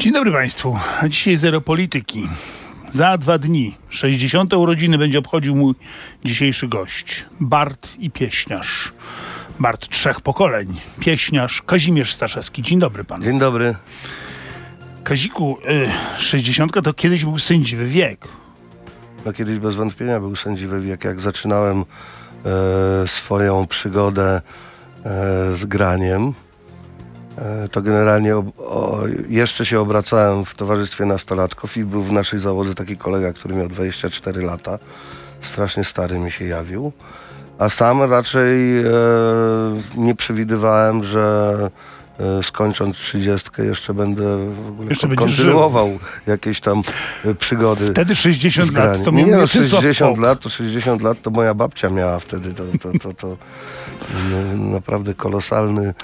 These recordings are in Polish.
Dzień dobry Państwu. A dzisiaj zero polityki. Za dwa dni, 60. urodziny, będzie obchodził mój dzisiejszy gość. Bart i pieśniarz. Bart trzech pokoleń. Pieśniarz Kazimierz Staszewski. Dzień dobry panu. Dzień dobry. Kaziku, y, 60 to kiedyś był sędziwy wiek. No kiedyś bez wątpienia był sędziwy wiek. Jak zaczynałem e, swoją przygodę e, z graniem, to generalnie ob, o, jeszcze się obracałem w towarzystwie nastolatków i był w naszej załodze taki kolega, który miał 24 lata. Strasznie stary mi się jawił. A sam raczej e, nie przewidywałem, że e, skończąc 30 jeszcze będę w ogóle Jeszcze kontynuował jakieś tam e, przygody. Wtedy 60 z lat to nie, miał no, Mieczysław 60 Fok. lat, to 60 lat to moja babcia miała wtedy. To, to, to, to no, naprawdę kolosalny,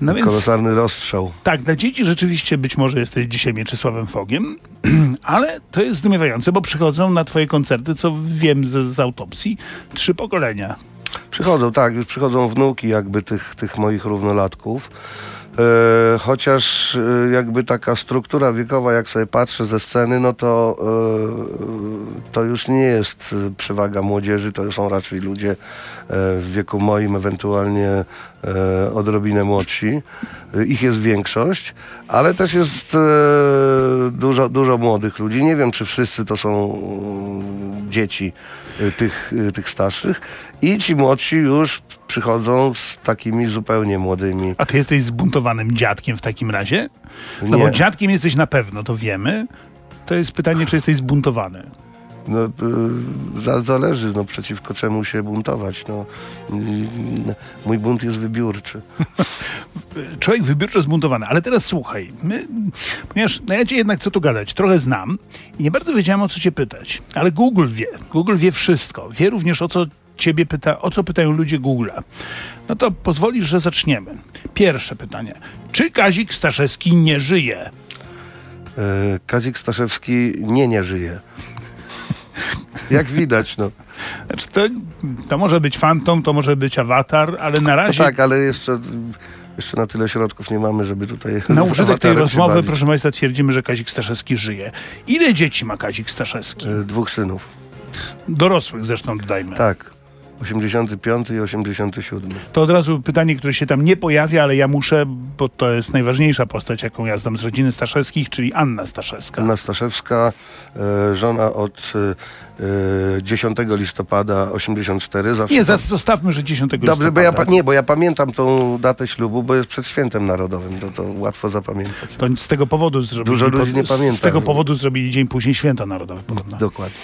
No więc kolosalny rozstrzał. tak, dla dzieci rzeczywiście być może jesteś dzisiaj Mieczysławem Fogiem, ale to jest zdumiewające, bo przychodzą na twoje koncerty, co wiem z, z autopsji, trzy pokolenia. Przychodzą, tak, już przychodzą wnuki jakby tych, tych moich równolatków. E, chociaż e, jakby taka struktura wiekowa, jak sobie patrzę ze sceny, no to e, to już nie jest przewaga młodzieży, to są raczej ludzie w wieku moim, ewentualnie odrobinę młodsi. Ich jest większość, ale też jest dużo, dużo młodych ludzi. Nie wiem, czy wszyscy to są dzieci e, tych, e, tych starszych. I ci młodsi już przychodzą z takimi zupełnie młodymi. A ty jesteś zbuntowanym dziadkiem w takim razie? No Nie. bo dziadkiem jesteś na pewno, to wiemy. To jest pytanie, czy jesteś zbuntowany. No, y, za, zależy, no, przeciwko czemu się buntować. No, Mm, mój bunt jest wybiórczy. Człowiek wybiórczo zbuntowany. Ale teraz słuchaj, my, ponieważ no ja cię jednak co tu gadać, trochę znam i nie bardzo wiedziałem o co cię pytać. Ale Google wie. Google wie wszystko. Wie również o co ciebie pyta, o co pytają ludzie Google'a. No to pozwolisz, że zaczniemy. Pierwsze pytanie. Czy Kazik Staszewski nie żyje? E, Kazik Staszewski nie, nie żyje. Jak widać, no. Znaczy to, to może być fantom, to może być awatar, ale na no razie tak, ale jeszcze, jeszcze na tyle środków nie mamy, żeby tutaj... na użytek tej rozmowy, bawić. proszę Państwa, twierdzimy, że Kazik Staszewski żyje. Ile dzieci ma Kazik Staszewski? E, Dwóch synów. Dorosłych zresztą dodajmy. Tak. 85 i 87. To od razu pytanie, które się tam nie pojawia, ale ja muszę, bo to jest najważniejsza postać, jaką ja znam z rodziny Staszewskich, czyli Anna Staszewska. Anna Staszewska, e, żona od e, 10 listopada 84. Zawsze Nie, tam- zostawmy, że 10 Dobrze, listopada. bo ja, nie, bo ja pamiętam tą datę ślubu, bo jest przed świętem narodowym, to, to łatwo zapamiętać. To z tego powodu zrobili, Dużo ludzi nie z pamięta. tego powodu zrobili dzień później święto narodowe podobno. Dokładnie.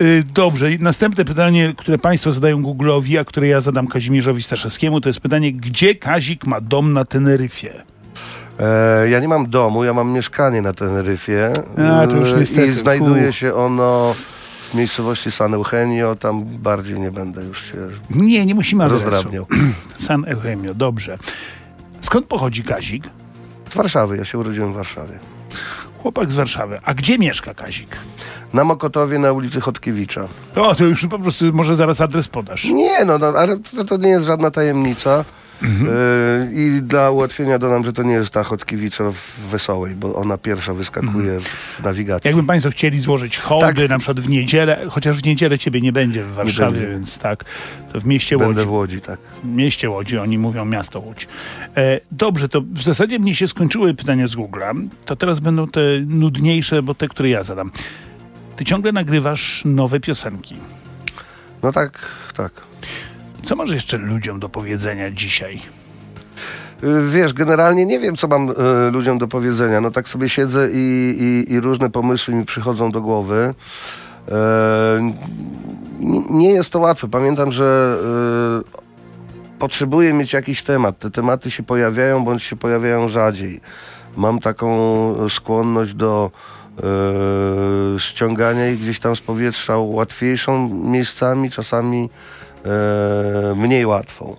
Y, Dobrze, następne pytanie, które Państwo zadają Google'owi, a które ja zadam Kazimierzowi Staszewskiemu, to jest pytanie, gdzie Kazik ma dom na Teneryfie? E, ja nie mam domu, ja mam mieszkanie na Teneryfie. A, to już E, niestety, I znajduje się ono w miejscowości San Eugenio, tam bardziej nie będę już się Nie, nie musimy adresu. rozdrabniał. San Eugenio, dobrze. Skąd pochodzi Kazik? Z Warszawy, ja się urodziłem w Warszawie. Chłopak z Warszawy. A gdzie mieszka Kazik? Na Mokotowie na ulicy Chodkiewicza. O, to już po prostu może zaraz adres podasz. Nie, no, no ale to, to nie jest żadna tajemnica. Mhm. E, I dla ułatwienia dodam, że to nie jest ta Chodkiewicza w Wesołej, bo ona pierwsza wyskakuje w nawigacji. Mhm. Jakby Państwo chcieli złożyć hołdy Tak. na przykład w niedzielę, chociaż w niedzielę Ciebie nie będzie w Warszawie, będzie. więc tak, to w mieście Łodzi. Będę w Łodzi, tak. mieście Łodzi, oni mówią miasto Łódź. E, dobrze, to w zasadzie mnie się skończyły pytania z Google'a, to teraz będą te nudniejsze, bo te, które ja zadam. Ty ciągle nagrywasz nowe piosenki. No tak, tak. Co masz jeszcze ludziom do powiedzenia dzisiaj? Y, Wiesz, generalnie nie wiem, co mam y, ludziom do powiedzenia. No tak sobie siedzę i, i, i różne pomysły mi przychodzą do głowy. N- nie jest to łatwe. Pamiętam, że y, potrzebuję mieć jakiś temat. Te tematy się pojawiają, bądź się pojawiają rzadziej. Mam taką skłonność do e, ściągania ich gdzieś tam z powietrza łatwiejszą miejscami, czasami mniej łatwą.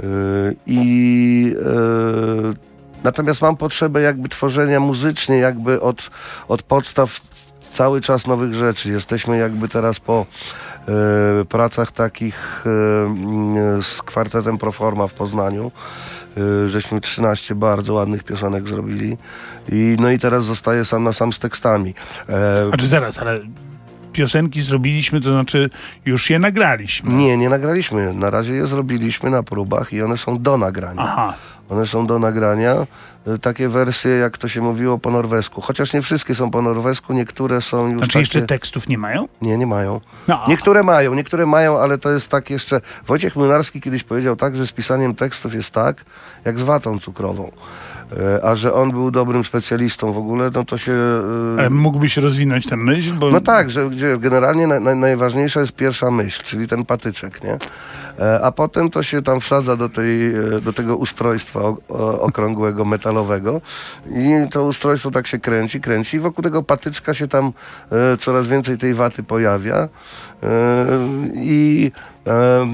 Y, I y, natomiast mam potrzebę jakby tworzenia muzycznie, jakby od, od podstaw cały czas nowych rzeczy. Jesteśmy jakby teraz po e, pracach takich e, mm, z kwartetem Proforma w Poznaniu. E, żeśmy 13 bardzo ładnych piosenek zrobili. I, no i teraz zostaję sam na sam z tekstami. E, Znaczy zaraz, ale piosenki zrobiliśmy, to znaczy już je nagraliśmy. nie, nie nagraliśmy. Na razie je zrobiliśmy na próbach i one są do nagrania. Aha. One są do nagrania. Y, Takie wersje, jak to się mówiło, po norwesku. Chociaż nie wszystkie są po norwesku, niektóre są już Znaczy takie... jeszcze tekstów nie mają? Nie, nie mają. No. Niektóre mają, niektóre mają, ale to jest tak jeszcze... Wojciech Młynarski kiedyś powiedział tak, że z pisaniem tekstów jest tak, jak z watą cukrową. E, A że on był dobrym specjalistą w ogóle, no to się... e, Ale mógłbyś rozwinąć tę myśl, bo no tak, że generalnie na, na, najważniejsza jest pierwsza myśl, czyli ten patyczek, nie? E, A potem to się tam wsadza do, tej, e, do tego ustrojstwa okrągłego, metalowego i to ustrojstwo tak się kręci, kręci i wokół tego patyczka się tam e, coraz więcej tej waty pojawia i,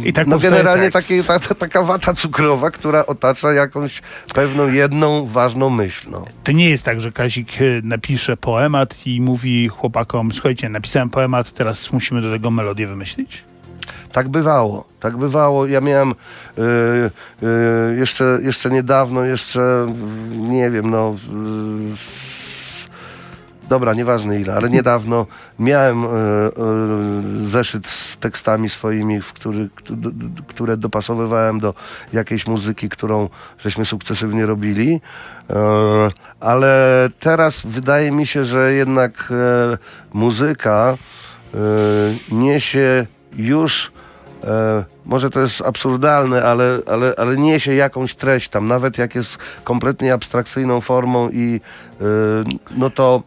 I tak no generalnie takie, ta, ta, taka wata cukrowa, która otacza jakąś pewną jedną ważną myśl, no. to nie jest tak, że Kazik napisze poemat i mówi chłopakom, słuchajcie, napisałem poemat, teraz musimy do tego melodię wymyślić? Tak bywało, tak bywało. Ja miałem y, y, jeszcze, jeszcze niedawno, jeszcze y, nie wiem, no. y, s- dobra, nieważne ile, ale niedawno miałem y, y, zeszyt z tekstami swoimi, w który, które dopasowywałem do jakiejś muzyki, którą żeśmy sukcesywnie robili. Y, ale teraz wydaje mi się, że jednak e, muzyka niesie już e, może to jest absurdalne, ale, ale, ale niesie jakąś treść tam, nawet jak jest kompletnie abstrakcyjną formą i e, no to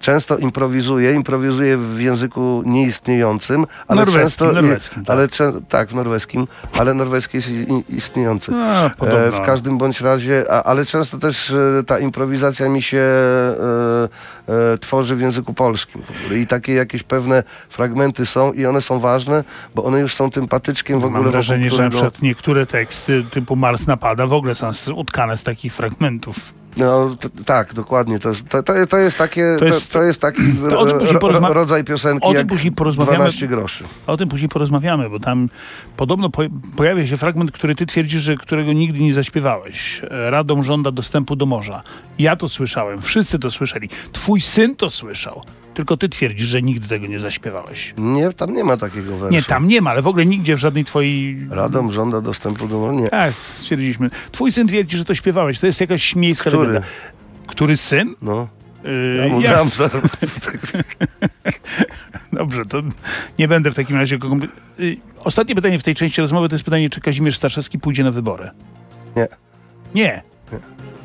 często improwizuje, improwizuje w języku nieistniejącym, ale Norweskim, często... norweskim, tak. ale tak, w norweskim, ale norweski jest istniejący. No, E, podobno. w każdym bądź razie, a, ale często też e, ta improwizacja mi się e, e, tworzy w języku polskim. I takie jakieś pewne fragmenty są i one są ważne, bo one już są tym patyczkiem w ogóle. Mam wrażenie, wokół że na którego- przykład niektóre teksty typu Mars napada w ogóle są utkane z takich fragmentów. No, tak, dokładnie. To, jest- to, to, to jest takie, To to jest- to jest taki to o tym później ro- ro- porozma- rodzaj piosenki o tym później porozmawiamy. 12 groszy. O tym później porozmawiamy, bo tam podobno po, pojawia się fragment, który ty twierdzisz, że którego nigdy nie zaśpiewałeś. Radom żąda dostępu do morza. Ja to słyszałem, wszyscy to słyszeli. Twój syn to słyszał. Tylko ty twierdzisz, że nigdy tego nie zaśpiewałeś. Nie, tam nie ma takiego wersji. Nie, tam nie ma, ale w ogóle nigdzie w żadnej twojej... Radom żąda dostępu do... Nie. Tak, stwierdziliśmy. Twój syn twierdzi, że to śpiewałeś. To jest jakaś miejska Który? legenda. Który syn? No. Yy, Ja mu dam zaraz. Dobrze, to nie będę w takim razie... Y, Ostatnie pytanie w tej części rozmowy to jest pytanie, czy Kazimierz Staszewski pójdzie na wybory. Nie. Nie.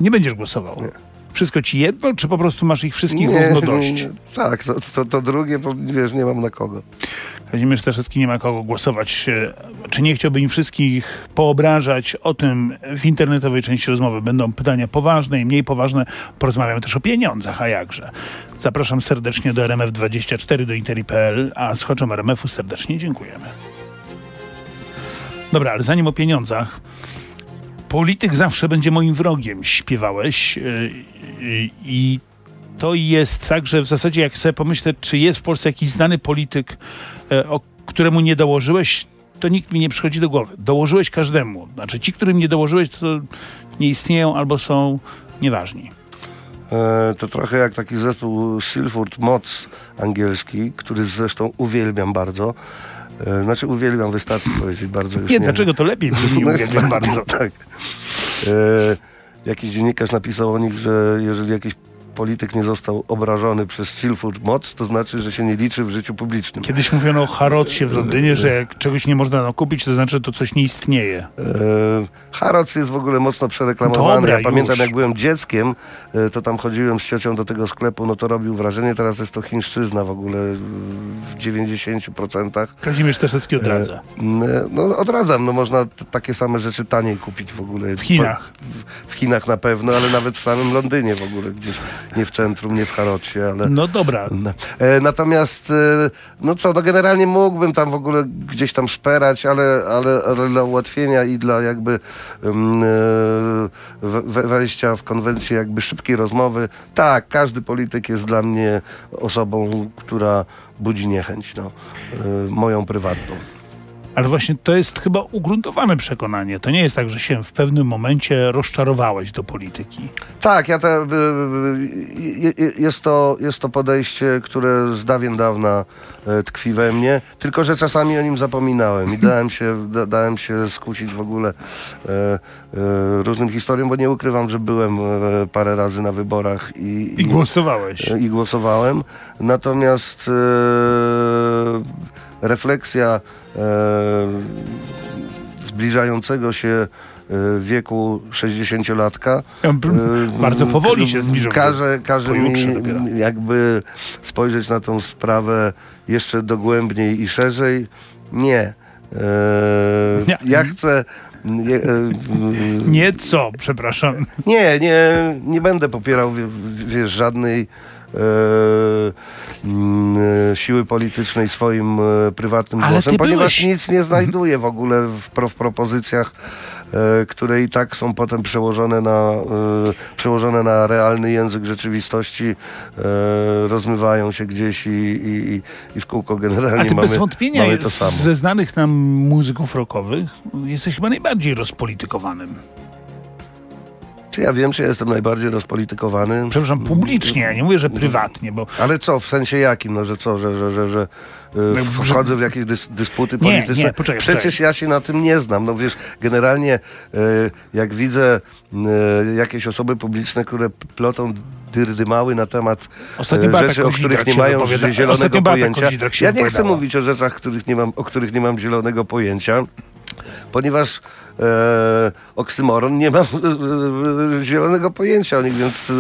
Nie będziesz głosował. Nie. Wszystko ci jedno, czy po prostu masz ich wszystkich Nie, równo dość? nie. Tak, to, to, to drugie, bo wiesz, nie mam na kogo. Kazimierz Staszewski nie ma kogo głosować. E, Czy nie chciałby im wszystkich poobrażać? O tym w internetowej części rozmowy będą pytania poważne i mniej poważne. Porozmawiamy też o pieniądzach, a jakże. Zapraszam serdecznie do RMF24, do interi.pl, a słuchaczom RMF-u serdecznie dziękujemy. Dobra, ale zanim o pieniądzach. Polityk zawsze będzie moim wrogiem, śpiewałeś. yy, yy, I to jest tak, że w zasadzie jak sobie pomyślę, czy jest w Polsce jakiś znany polityk, e, o któremu nie dołożyłeś, to nikt mi nie przychodzi do głowy. Dołożyłeś każdemu. Znaczy ci, którym nie dołożyłeś, to nie istnieją albo są nieważni. E, to trochę jak taki zespół Silford Moc angielski, który zresztą uwielbiam bardzo. E, znaczy uwielbiam, wystarczy powiedzieć bardzo. Już Nie, dlaczego to lepiej brzmi, No, uwielbiam bardzo. Tak. E, jakiś dziennikarz napisał o nich, że jeżeli jakiś polityk nie został obrażony przez Silford Moc, to znaczy, że się nie liczy w życiu publicznym. Kiedyś mówiono o Harrodsie w Londynie, że jak czegoś nie można nakupić, to znaczy, że to coś nie istnieje. E, Harrods jest w ogóle mocno przereklamowany. Dobra, ja pamiętam, już. jak byłem dzieckiem, e, to tam chodziłem z ciocią do tego sklepu, no to robił wrażenie. Teraz jest to chińszczyzna w ogóle w 90%. Kazimierz Staszewski odradza. Mm, No odradzam, no można takie same rzeczy taniej kupić w ogóle. W Chinach. W, w Chinach na pewno, ale nawet w samym Londynie w ogóle gdzieś, nie w centrum, nie w Harocie, ale... No dobra. E, Natomiast, e, no co, no generalnie mógłbym tam w ogóle gdzieś tam szperać, ale, ale, ale dla ułatwienia i dla jakby mm, e, we- we- wejścia w konwencję jakby szybkiej rozmowy, tak, każdy polityk jest dla mnie osobą, która budzi niechęć, no, moją prywatną. Ale właśnie to jest chyba ugruntowane przekonanie. To nie jest tak, że się w pewnym momencie rozczarowałeś do polityki. Tak, ja te, y, y, y, jest, to, jest to podejście, które z dawien dawna e, tkwi we mnie, tylko że czasami o nim zapominałem i dałem się, da, dałem się skusić w ogóle e, e, różnym historiom, bo nie ukrywam, że byłem parę razy na wyborach i, I głosowałeś. i głosowałem. Natomiast refleksja e, zbliżającego się e, wieku 60-latka Ja b- e, bardzo powoli się zbliżam. Każe, każe mi jakby spojrzeć na tą sprawę jeszcze dogłębniej i szerzej. Nie. E, Nie. Ja chcę. Nie, e, Nie co, przepraszam. nie, nie, nie będę popierał wie- wiesz, żadnej siły politycznej swoim e, prywatnym Ale głosem, ponieważ byłeś- nic nie znajduję w ogóle w, pro, w propozycjach, e, które i tak są potem przełożone na, e, przełożone na realny język rzeczywistości, e, rozmywają się gdzieś i, i, i- w kółko generalnie A ty mamy, bez wątpienia mamy to samo. ze znanych nam muzyków rockowych jesteś chyba najbardziej rozpolitykowanym. Czy ja wiem, czy jestem najbardziej rozpolitykowany? Przepraszam, publicznie, ja nie mówię, że prywatnie, bo Ale co, w sensie jakim? No, że co, że, że, że, że y, że- wchodzę w jakieś dys, dysputy Nie, polityczne? nie, poczekaj, Przecież poczekaj. ja się na tym nie znam. No wiesz, generalnie y, jak widzę y, jakieś osoby publiczne, które plotą dyrdymały na temat Ostatnio e, rzeczy, o których nie mają zielonego ostatnio pojęcia. Ja nie chcę mówić o rzeczach, których nie mam, o których nie mam zielonego pojęcia, ponieważ e, oksymoron, nie mam e, zielonego pojęcia o nich, więc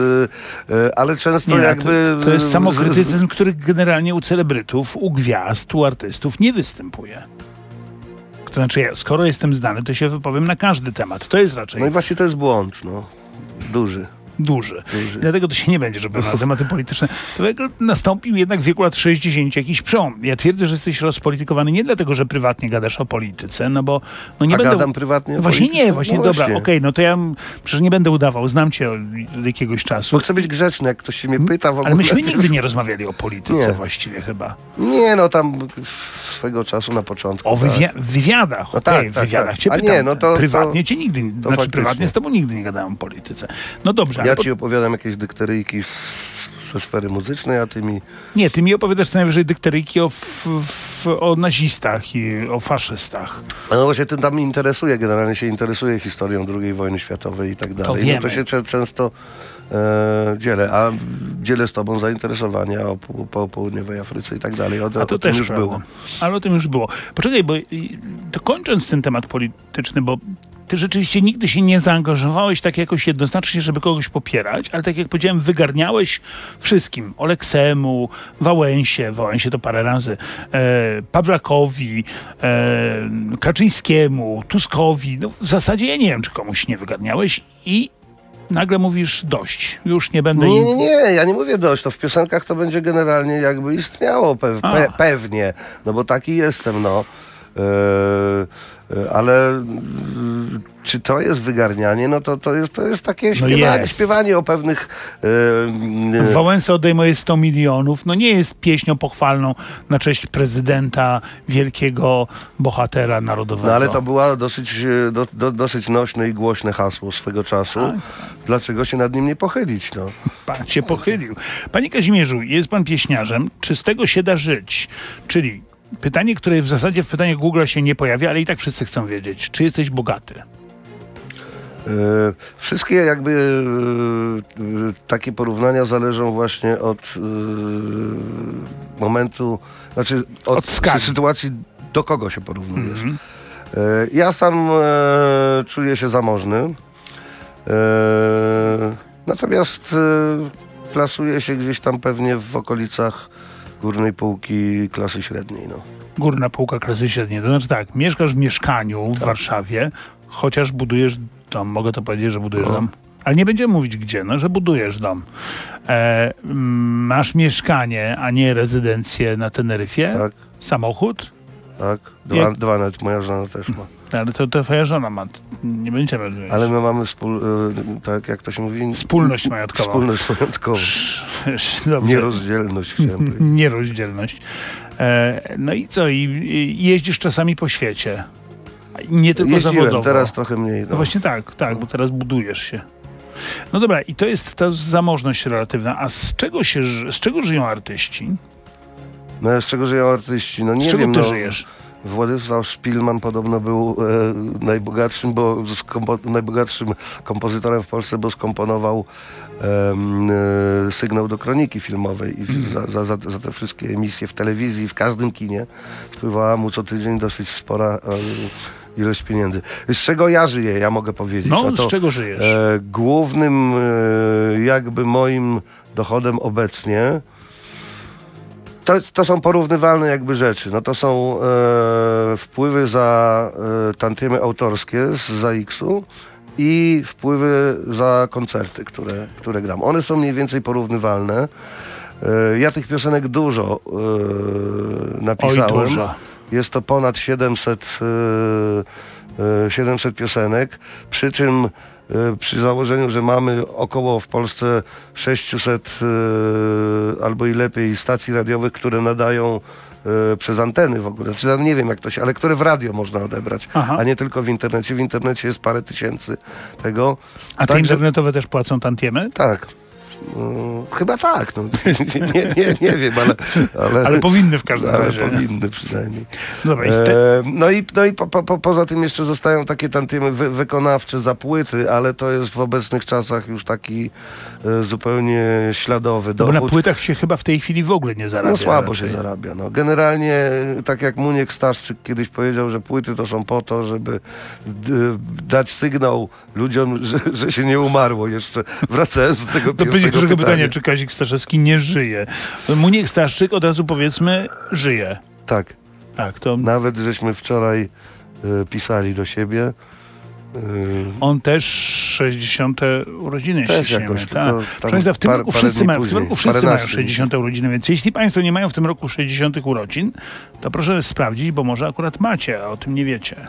e, e, ale często nie, jakby... to, to jest samokrytycyzm, który generalnie u celebrytów, u gwiazd, u artystów nie występuje. To znaczy, ja, skoro jestem znany, to się wypowiem na każdy temat. To jest raczej No i właśnie to jest błąd, no. Duży. Duży. Duży. Dlatego to się nie będzie robiło na tematy polityczne. To nastąpił jednak w wieku lat 60 jakiś przełom. Ja twierdzę, że jesteś rozpolitykowany nie dlatego, że prywatnie gadasz o polityce, no bo no nie A będę... gadam prywatnie o Właśnie polityce? nie, właśnie, No dobra, okej, no to ja przecież nie będę udawał, znam cię od jakiegoś czasu. Bo chcę być grzeczny, jak ktoś się mnie pyta w ogóle. Ale myśmy nigdy nie rozmawiali o polityce Nie. właściwie chyba. Nie, no tam swego czasu na początku. O tak. wywia- w wywiadach, No okej, tak, tak, wywiadach tak. cię A pytam. nie, no to- prywatnie to- cię nigdy, znaczy faktycznie. prywatnie z tobą nigdy nie gadałem o polityce. No dobrze, Ja po- ci opowiadam jakieś dykteryjki ze sfery muzycznej, a ty mi... nie, ty mi opowiadasz co najwyżej dykteryjki o, f- f- o nazistach i o faszystach. No właśnie tym tam interesuje, generalnie się interesuje historią II wojny światowej i tak dalej. No wiemy. to się często e, dzielę, a dzielę z tobą zainteresowania o, pół- po południowej Afryce i tak dalej. O, A to o tym też już prawda. było. Ale o tym już było. Poczekaj, bo to kończąc ten temat polityczny, bo ty rzeczywiście nigdy się nie zaangażowałeś tak jakoś jednoznacznie, żeby kogoś popierać, ale tak jak powiedziałem, wygarniałeś wszystkim. Oleksemu, Wałęsie, Wałęsie to parę razy, e, Pawlakowi, e, Kaczyńskiemu, Tuskowi. No, w zasadzie ja nie wiem, czy komuś nie wygarniałeś i nagle mówisz dość. Już nie będę Nie, nie, nie, ja nie mówię dość, to w piosenkach to będzie generalnie jakby istniało pew, pe, pewnie, no bo taki jestem, no. E, e, ale mm, czy to jest wygarnianie? No to, to, jest, to jest takie śpiewanie, jest. śpiewanie o pewnych... E, e, Wałęsa odejmuje 100 milionów. No nie jest pieśnią pochwalną na cześć prezydenta, wielkiego bohatera narodowego. no ale to była dosyć, do, do, dosyć nośne i głośne hasło swego czasu. Tak. Dlaczego się nad nim nie pochylić, no? Pan się pochylił. Panie Kazimierzu, jest pan pieśniarzem. Czy z tego się da żyć? Czyli pytanie, które w zasadzie w pytaniu Google się nie pojawia, ale i tak wszyscy chcą wiedzieć. Czy jesteś bogaty? E, Wszystkie jakby e, takie porównania zależą właśnie od e, momentu, znaczy od, Od sytuacji, do kogo się porównujesz. Mhm. E, Ja sam czuję się zamożny, natomiast plasuję się gdzieś tam pewnie w okolicach górnej półki klasy średniej. No. Górna półka klasy średniej. To znaczy tak, mieszkasz w mieszkaniu w Warszawie, chociaż budujesz dom. Mogę to powiedzieć, że budujesz No. dom? Ale nie będziemy mówić gdzie, no, że budujesz dom. E, masz mieszkanie, a nie rezydencję na Teneryfie. Tak, Samochód. tak. Dwa, Jak- dwa nawet moja żona też ma. Ale to, to twoja żona ma. Nie będziemy mówić. Ale my mamy wspól, y, tak jak to się mówi, Wspólność majątkową. wspólność majątkową. Dobrze. Nierozdzielność chciałem powiedzieć. Nierozdzielność. E, no i co? I, jeździsz czasami po świecie. Nie tylko Jeździłem, zawodowo. teraz trochę mniej. No No. właśnie tak, tak, bo teraz budujesz się. No dobra, i to jest ta zamożność relatywna. A z czego, się, z czego żyją artyści? No z czego żyją artyści? No Z nie czego wiem. ty no, żyjesz? Władysław Szpilman podobno był e, najbogatszym, bo skompo, najbogatszym kompozytorem w Polsce, bo skomponował e, sygnał do kroniki filmowej i w- za, za, za, te wszystkie emisje w telewizji, w każdym kinie spływała mu co tydzień dosyć spora e, ilość pieniędzy. Z czego ja żyję, ja mogę powiedzieć. No, to, z czego żyjesz? E, głównym e, jakby moim dochodem obecnie to, to są porównywalne jakby rzeczy. No to są e, wpływy za e, tantiemy autorskie z ZAX-u i wpływy za koncerty, które, które gram. One są mniej więcej porównywalne. E, ja tych piosenek dużo e, Oj, napisałem. dużo. Jest to ponad 700, e, e, 700 piosenek, przy czym e, przy założeniu, że mamy około w Polsce 600 e, albo i lepiej stacji radiowych, które nadają e, przez anteny w ogóle. Znaczy, nie wiem jak to się, ale które w radio można odebrać, Aha. a nie tylko w internecie. W internecie jest parę tysięcy tego. A te Także- internetowe też płacą tantiemy? Tak. Mm, chyba tak. No. nie, nie, nie wiem, ale... Ale, Ale powinny w każdym ale razie. powinny przynajmniej. Dobra, i z te... E, no i, no i po, po, po, poza tym jeszcze zostają takie tantiemy wy, wykonawcze za płyty, ale to jest w obecnych czasach już taki e, zupełnie śladowy No bo na płytach się chyba w tej chwili w ogóle nie zarabia. No słabo raczej. się zarabia. No. Generalnie, tak jak Muniek Staszczyk kiedyś powiedział, że płyty to są po to, żeby dać sygnał ludziom, że, że się nie umarło jeszcze. Wracając do tego pierwszego pierwszego pytania. pytania, czy Kazik Staszewski nie żyje. Muniek Staszczyk, od razu powiedzmy, żyje. Tak. Tak, to Nawet żeśmy wczoraj e, pisali do siebie. E, on też 60. urodziny Też jakoś, tak. Państwa, w tym par- roku wszyscy mają, w tym roku wszyscy mają paręnaście dni. 60. urodziny, więc jeśli Państwo nie mają w tym roku 60. urodzin, to proszę sprawdzić, bo może akurat macie, a o tym nie wiecie.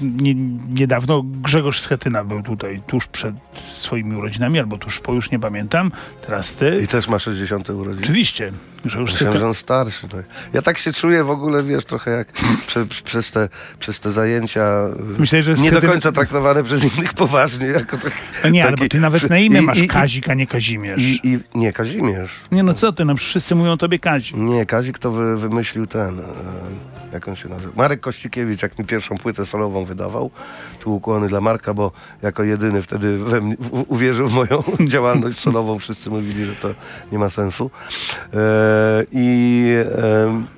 Nie, niedawno Grzegorz Schetyna był tutaj tuż przed swoimi urodzinami, albo tuż po, już nie pamiętam. Teraz ty. I też ma 60 urodziny. Oczywiście. Grzegorz Myślałem, Schetyna. że on starszy. Tak. Ja tak się czuję w ogóle, wiesz, trochę jak prze, przez, te, przez te zajęcia y, Myślę, że nie do końca traktowane przez innych poważnie. Jako tak, nie, ale bo taki- ty nawet na imię I- masz i- Kazik, a nie Kazimierz. I, I nie, Kazimierz. Nie no co ty, no wszyscy mówią o tobie Kazik. Nie, Kazik to wy, wymyślił ten, e, jak on się nazywa? Marek Kościkiewicz, jak mi pierwszą płytę solową wydawał. Tu ukłony dla Marka, bo jako jedyny wtedy we mnie, w, uwierzył w moją działalność solową. Wszyscy mówili, że to nie ma sensu. E, I...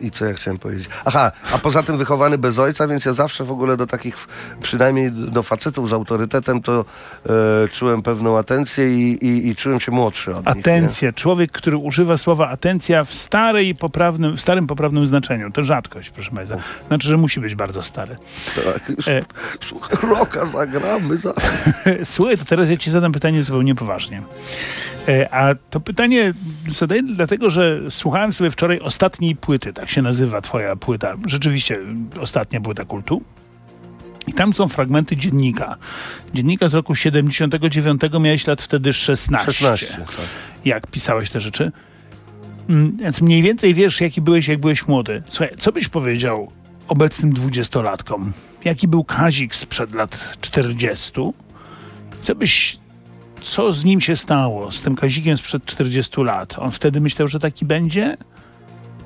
I co ja chciałem powiedzieć? Aha, a poza tym wychowany bez ojca, więc ja zawsze w ogóle do takich, przynajmniej do facetów z autorytetem, to e, czułem pewną atencję i, i, i czułem się młodszy od nich. Atencja. Człowiek, który używa słowa atencja w starej poprawnym, w starym poprawnym znaczeniu. To rzadkość, proszę Państwa. Znaczy, że musi być bardzo stary. Tak, E. słuchaj, roka zagramy. Za... Słuchaj, to teraz ja ci zadam pytanie zupełnie poważnie. E, A to pytanie zadaję dlatego, że słuchałem sobie wczoraj ostatniej płyty, tak się nazywa twoja płyta, rzeczywiście ostatnia płyta kultu. I tam są fragmenty dziennika. Dziennika z roku 79, miałeś lat wtedy 16. 16. Tak. Jak pisałeś te rzeczy. Mm, Więc mniej więcej wiesz, jaki byłeś, jak byłeś młody. Słuchaj, co byś powiedział obecnym dwudziestolatkom? Jaki był Kazik sprzed lat 40? Co byś co z nim się stało, z tym Kazikiem sprzed 40 lat? On wtedy myślał, że taki będzie?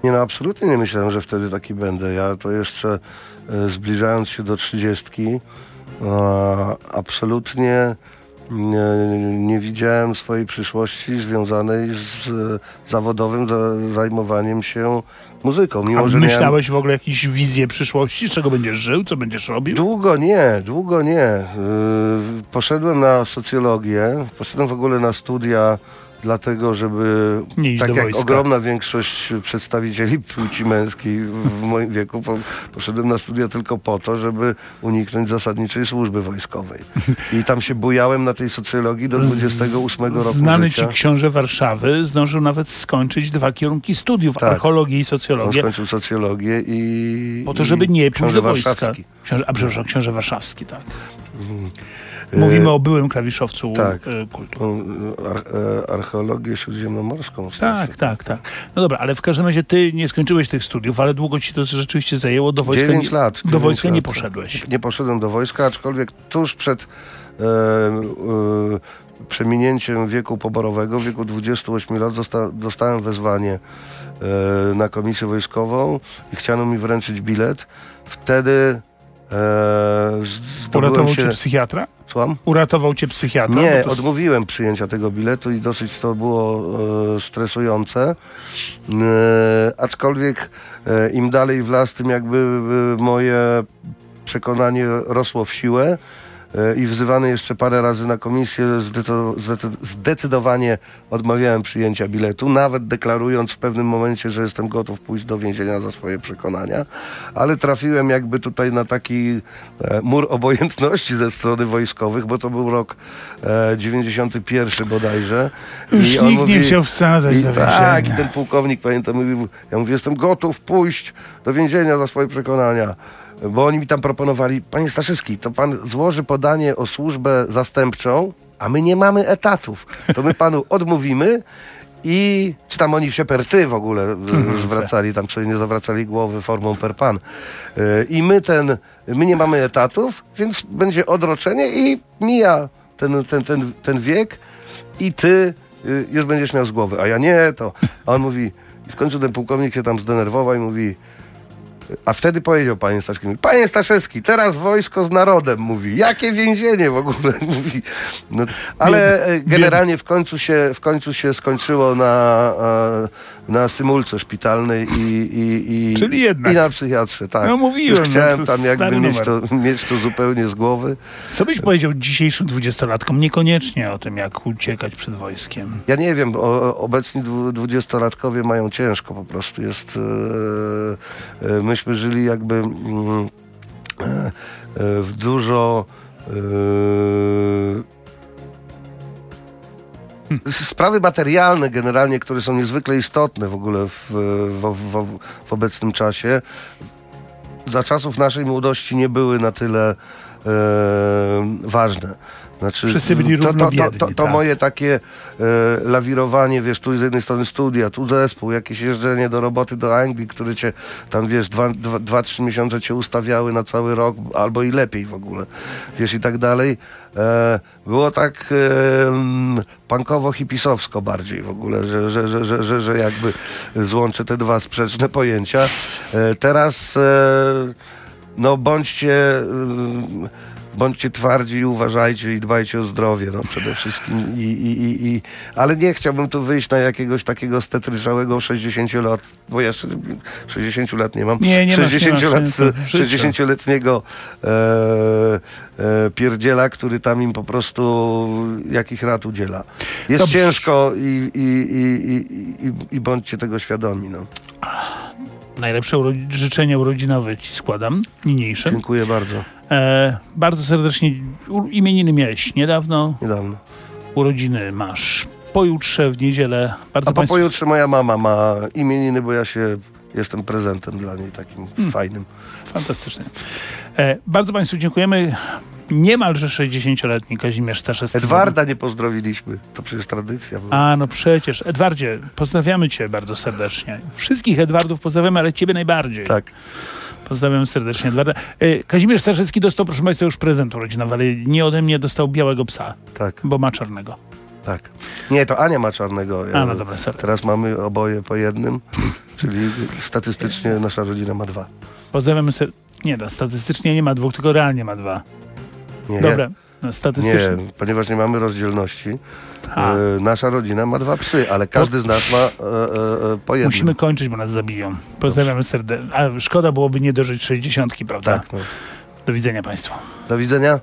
Nie no, absolutnie nie myślałem, że wtedy taki będę. Ja to jeszcze e, zbliżając się do trzydziestki, e, absolutnie nie, nie widziałem swojej przyszłości związanej z e, zawodowym za, zajmowaniem się muzyką. Mimo, A że miałem- myślałeś w ogóle jakieś wizje przyszłości, czego będziesz żył, co będziesz robił? Długo nie, długo nie. Poszedłem na socjologię, poszedłem w ogóle na studia dlatego, żeby tak jak wojska. ogromna większość przedstawicieli płci męskiej w moim wieku po, poszedłem na studia tylko po to, żeby uniknąć zasadniczej służby wojskowej. I tam się bujałem na tej socjologii do 28 roku Znany życia. ci książę Warszawy zdążył nawet skończyć dwa kierunki studiów, Tak. archeologię i On socjologię, skończył socjologię i... po to, żeby nie pójść do wojska. Książę, a przepraszam, książę warszawski, tak. E, Mówimy o byłym klawiszowcu tak. e, kultu. tą, ar, e, archeologię śródziemnomorską. Tak, tak, tak. No dobra, ale w każdym razie ty nie skończyłeś tych studiów, ale długo ci to rzeczywiście zajęło. Do wojska, 9 nie, lat. do dziewięć wojska nie lat. poszedłeś. Nie poszedłem do wojska, aczkolwiek tuż przed e, e, przeminięciem wieku poborowego, w wieku 28 lat, zosta, dostałem wezwanie e, na komisję wojskową i chciano mi wręczyć bilet. Wtedy e, Uratował się... cię psychiatra? Słucham? Uratował cię psychiatra? Nie, to- odmówiłem przyjęcia tego biletu i dosyć to było e, stresujące. E, aczkolwiek e, im dalej w las, tym jakby e, moje przekonanie rosło w siłę. E, I wzywany jeszcze parę razy na komisję, zdecydo- zdecy- zdecydowanie odmawiałem przyjęcia biletu, nawet deklarując w pewnym momencie, że jestem gotów pójść do więzienia za swoje przekonania, ale trafiłem jakby tutaj na taki e, mur obojętności ze strony wojskowych, bo to był rok e, 91 bodajże. Już I on nikt nie mówi- chciał wsadzać i do tak, i więzienia. ten pułkownik, pamiętam, mówił, ja mówię, jestem gotów pójść do więzienia za swoje przekonania. Bo oni mi tam proponowali, panie Staszewski, to pan złoży podanie o służbę zastępczą, a my nie mamy etatów. To my panu odmówimy i czy tam oni się per ty w ogóle e, zwracali, tam sobie nie zawracali głowy formą per pan. E, I my ten, my nie mamy etatów, więc będzie odroczenie i mija ten, ten, ten, ten wiek i ty y, już będziesz miał z głowy, a ja nie, to. A on mówi, i w końcu ten pułkownik się tam zdenerwował i mówi, a wtedy powiedział panie Staszewski, mówi, panie Staszewski, teraz wojsko z narodem, mówi, jakie więzienie w ogóle, mówi. No, ale generalnie w końcu się, w końcu się skończyło na, e, na symulce szpitalnej i, i, i, Czyli jednak. i na psychiatrze, tak. No mówiłem, Już no chciałem to tam jakby mieć numer. to, mieć to zupełnie z głowy. Co byś powiedział dzisiejszym dwudziestolatkom? Niekoniecznie o tym, jak uciekać przed wojskiem. Ja nie wiem, o, obecni dwu- dwudziestolatkowie mają ciężko po prostu. Jest, e, e, myśmy żyli jakby mm, e, w dużo sprawy materialne generalnie, które są niezwykle istotne w ogóle w, w, w, w obecnym czasie, za czasów naszej młodości nie były na tyle e, ważne. Znaczy, Wszyscy byli to, to, to, to, tak. moje takie e, lawirowanie, wiesz, tu z jednej strony studia, tu zespół, jakieś jeżdżenie do roboty do Anglii, który cię tam, wiesz, dwa, dwa, trzy miesiące cię ustawiały na cały rok, albo i lepiej w ogóle, wiesz, i tak dalej. E, było tak mm, punkowo-hipisowsko bardziej w ogóle, że, że, że, że, że, jakby złączę te dwa sprzeczne pojęcia. E, teraz no bądźcie, bądźcie twardzi i uważajcie i dbajcie o zdrowie no, przede wszystkim. I, i, i, i, ale nie chciałbym tu wyjść na jakiegoś takiego stetryżałego 60 lat, bo ja jeszcze 60 lat nie mam. Nie, nie masz, nie 60 masz, lat, nie, to życie. 60-letniego e, e, pierdziela, który tam im po prostu jakich rad udziela. Jest Dobrze. ciężko i, i, i, i, bądźcie tego świadomi. No. Najlepsze uro- życzenia urodzinowe ci składam, niniejszym. Dziękuję bardzo. E, bardzo serdecznie imieniny miałeś niedawno, Niedawno. urodziny masz pojutrze w niedzielę. Bardzo A po pojutrze moja mama ma imieniny, bo ja się jestem prezentem dla niej takim Hmm. fajnym. Fantastycznie. E, bardzo Państwu dziękujemy. Niemalże 60-letni Kazimierz Staszewski. Edwarda nie pozdrowiliśmy. To przecież tradycja. była. A, no przecież. Edwardzie, pozdrawiamy Cię bardzo serdecznie. Wszystkich Edwardów pozdrawiamy, ale Ciebie najbardziej. Tak. Pozdrawiam serdecznie. E, Kazimierz Staszewski dostał, proszę Państwa, już prezent urodzinowy, ale nie ode mnie dostał białego psa, Tak, bo ma czarnego. tak. Nie, to Ania ma czarnego. A, no dobra, sorry. Teraz mamy oboje po jednym, czyli statystycznie nasza rodzina ma dwa. Pozdrawiamy ser... Nie no, statystycznie nie ma dwóch, tylko realnie ma dwa. Nie, Dobra, no, nie, statystycznie. ponieważ nie mamy rozdzielności. A, E, nasza rodzina ma dwa psy, ale każdy z nas ma e, e, e, po jednym. musimy kończyć, bo nas zabiją. Pozdrawiamy serdecznie. A szkoda byłoby nie dożyć 60, prawda? Tak, no. Do widzenia Państwu. Do widzenia.